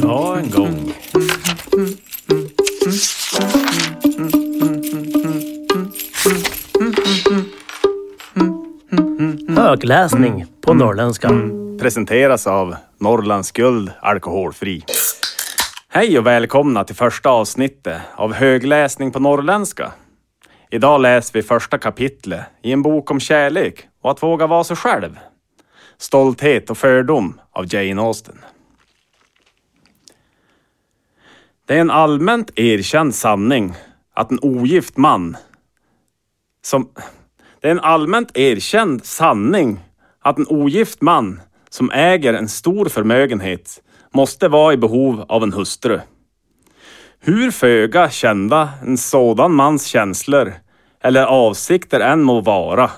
Det var en gång. Högläsning på norrländska. Presenteras av Norrlands Guld Alkoholfri. Hej och välkomna till första avsnittet av Högläsning på norrländska. Idag läser vi första kapitlet i en bok om kärlek och att våga vara sig själv. Stolthet och fördom av Jane Austen. Det är en allmänt erkänd sanning att en ogift man som... Det är en allmänt erkänd sanning att en ogift man som äger en stor förmögenhet måste vara i behov av en hustru. Hur föga kända en sådan mans känslor eller avsikter än må vara,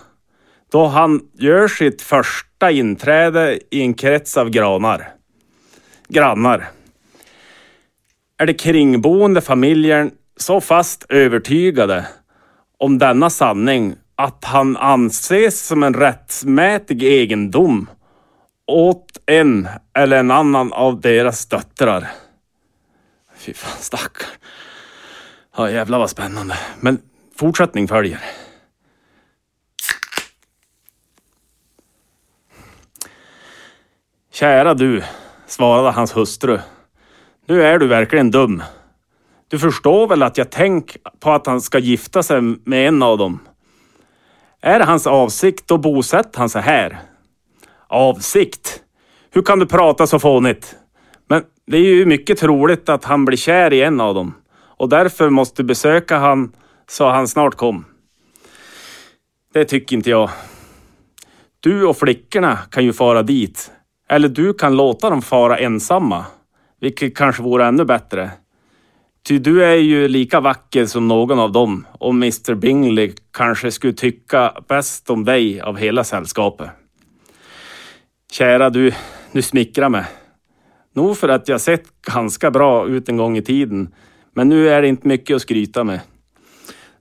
då han gör sitt första inträde i en krets av granar. Grannar. Är de kringboende familjen så fast övertygade om denna sanning att han anses som en rättmätig egendom åt en eller en annan av deras döttrar. Fy fan, stackarn. Ja, jävlar vad spännande. Men fortsättning följer. Kära du, svarade hans hustru. Nu är du verkligen dum. Du förstår väl att jag tänker på att han ska gifta sig med en av dem. Är det hans avsikt, då bosätter han sig här. Avsikt? Hur kan du prata så fånigt? Men det är ju mycket troligt att han blir kär i en av dem och därför måste du besöka han så han snart kom. Det tycker inte jag. Du och flickorna kan ju fara dit. Eller du kan låta dem fara ensamma. Vilket kanske vore ännu bättre. Ty du är ju lika vacker som någon av dem och Mr Bingley kanske skulle tycka bäst om dig av hela sällskapet. Kära du, nu smickrar mig. Nog för att jag sett ganska bra ut en gång i tiden, men nu är det inte mycket att skryta med.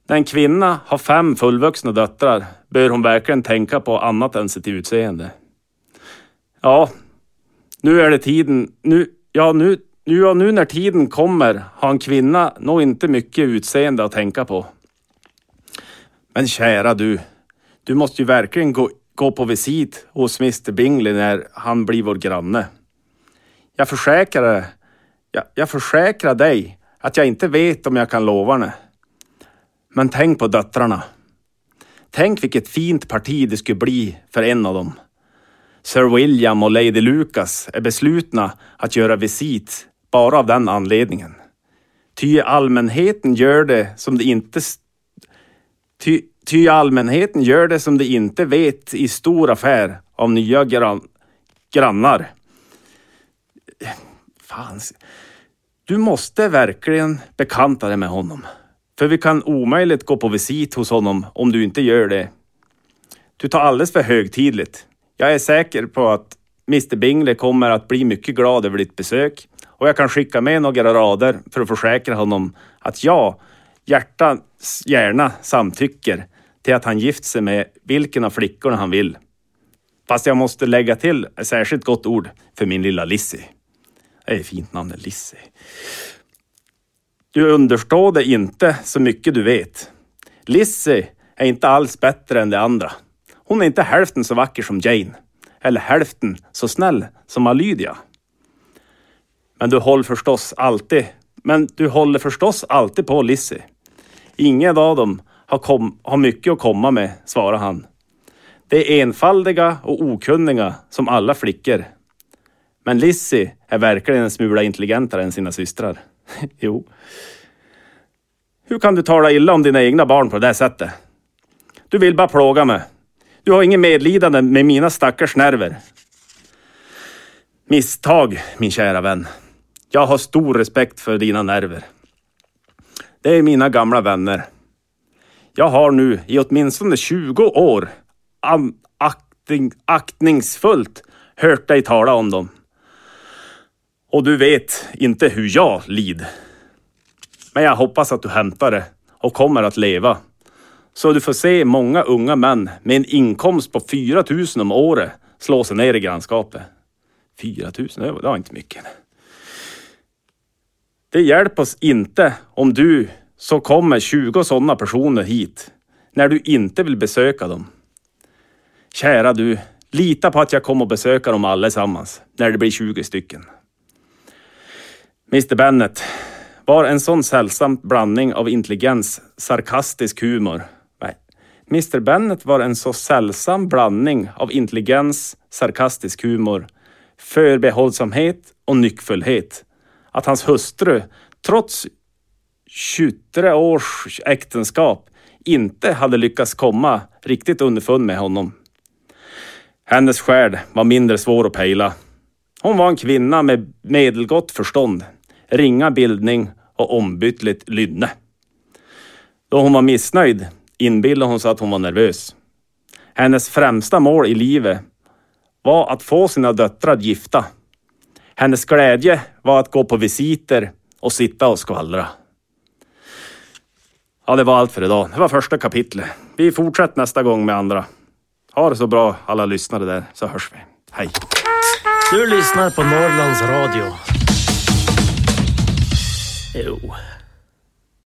När en kvinna har fem fullvuxna döttrar bör hon verkligen tänka på annat än sitt utseende. Ja, nu är det tiden, nu, ja nu, nu, ja, nu när tiden kommer har en kvinna nog inte mycket utseende att tänka på. Men kära du, du måste ju verkligen gå, gå på visit hos Mr Bingley när han blir vår granne. Jag försäkrar, jag, jag försäkrar dig att jag inte vet om jag kan lova henne. Men tänk på döttrarna. Tänk vilket fint parti det skulle bli för en av dem. Sir William och Lady Lucas är beslutna att göra visit bara av den anledningen. Ty allmänheten gör det som de inte... Ty, ty allmänheten gör det som de inte vet i stor affär av nya gran, grannar. Fan. Du måste verkligen bekanta dig med honom. För vi kan omöjligt gå på visit hos honom om du inte gör det. Du tar alldeles för högtidligt. Jag är säker på att Mr Bingley kommer att bli mycket glad över ditt besök och jag kan skicka med några rader för att försäkra honom att jag, hjärtans gärna, samtycker till att han gift sig med vilken av flickorna han vill. Fast jag måste lägga till ett särskilt gott ord för min lilla Lizzie. Det är ett fint namn, Lizzie. Du understår det inte så mycket du vet. Lizzie är inte alls bättre än de andra. Hon är inte hälften så vacker som Jane. Eller hälften så snäll som Alydia. Men du håller förstås alltid, men du håller förstås alltid på Lizzie. Ingen av dem har, kom, har mycket att komma med, svarar han. De är enfaldiga och okunniga som alla flickor. Men Lizzie är verkligen en smula intelligentare än sina systrar. jo. Hur kan du tala illa om dina egna barn på det sättet? Du vill bara plåga mig. Du har ingen medlidande med mina stackars nerver. Misstag, min kära vän. Jag har stor respekt för dina nerver. Det är mina gamla vänner. Jag har nu i åtminstone 20 år akting, aktningsfullt hört dig tala om dem. Och du vet inte hur jag lider. Men jag hoppas att du hämtar det och kommer att leva. Så du får se många unga män med en inkomst på 4 000 om året slå sig ner i grannskapet. 4 000, det var inte mycket. Det hjälper oss inte om du så kommer 20 sådana personer hit när du inte vill besöka dem. Kära du, lita på att jag kommer att besöka dem allesammans när det blir 20 stycken. Mr Bennet var en sån sällsam blandning av intelligens, sarkastisk humor. Mr Bennet var en så sällsam blandning av intelligens, sarkastisk humor, förbehållsamhet och nyckfullhet att hans hustru, trots 23 års äktenskap, inte hade lyckats komma riktigt underfund med honom. Hennes själ var mindre svår att pejla. Hon var en kvinna med medelgott förstånd, ringa bildning och ombytligt lynne. Då hon var missnöjd inbillade hon sig att hon var nervös. Hennes främsta mål i livet var att få sina döttrar gifta. Hennes glädje var att gå på visiter och sitta och skvallra. Ja, det var allt för idag. Det var första kapitlet. Vi fortsätter nästa gång med andra. Ha det så bra alla lyssnare där, så hörs vi. Hej! Du lyssnar på Norrlands Radio. Jo.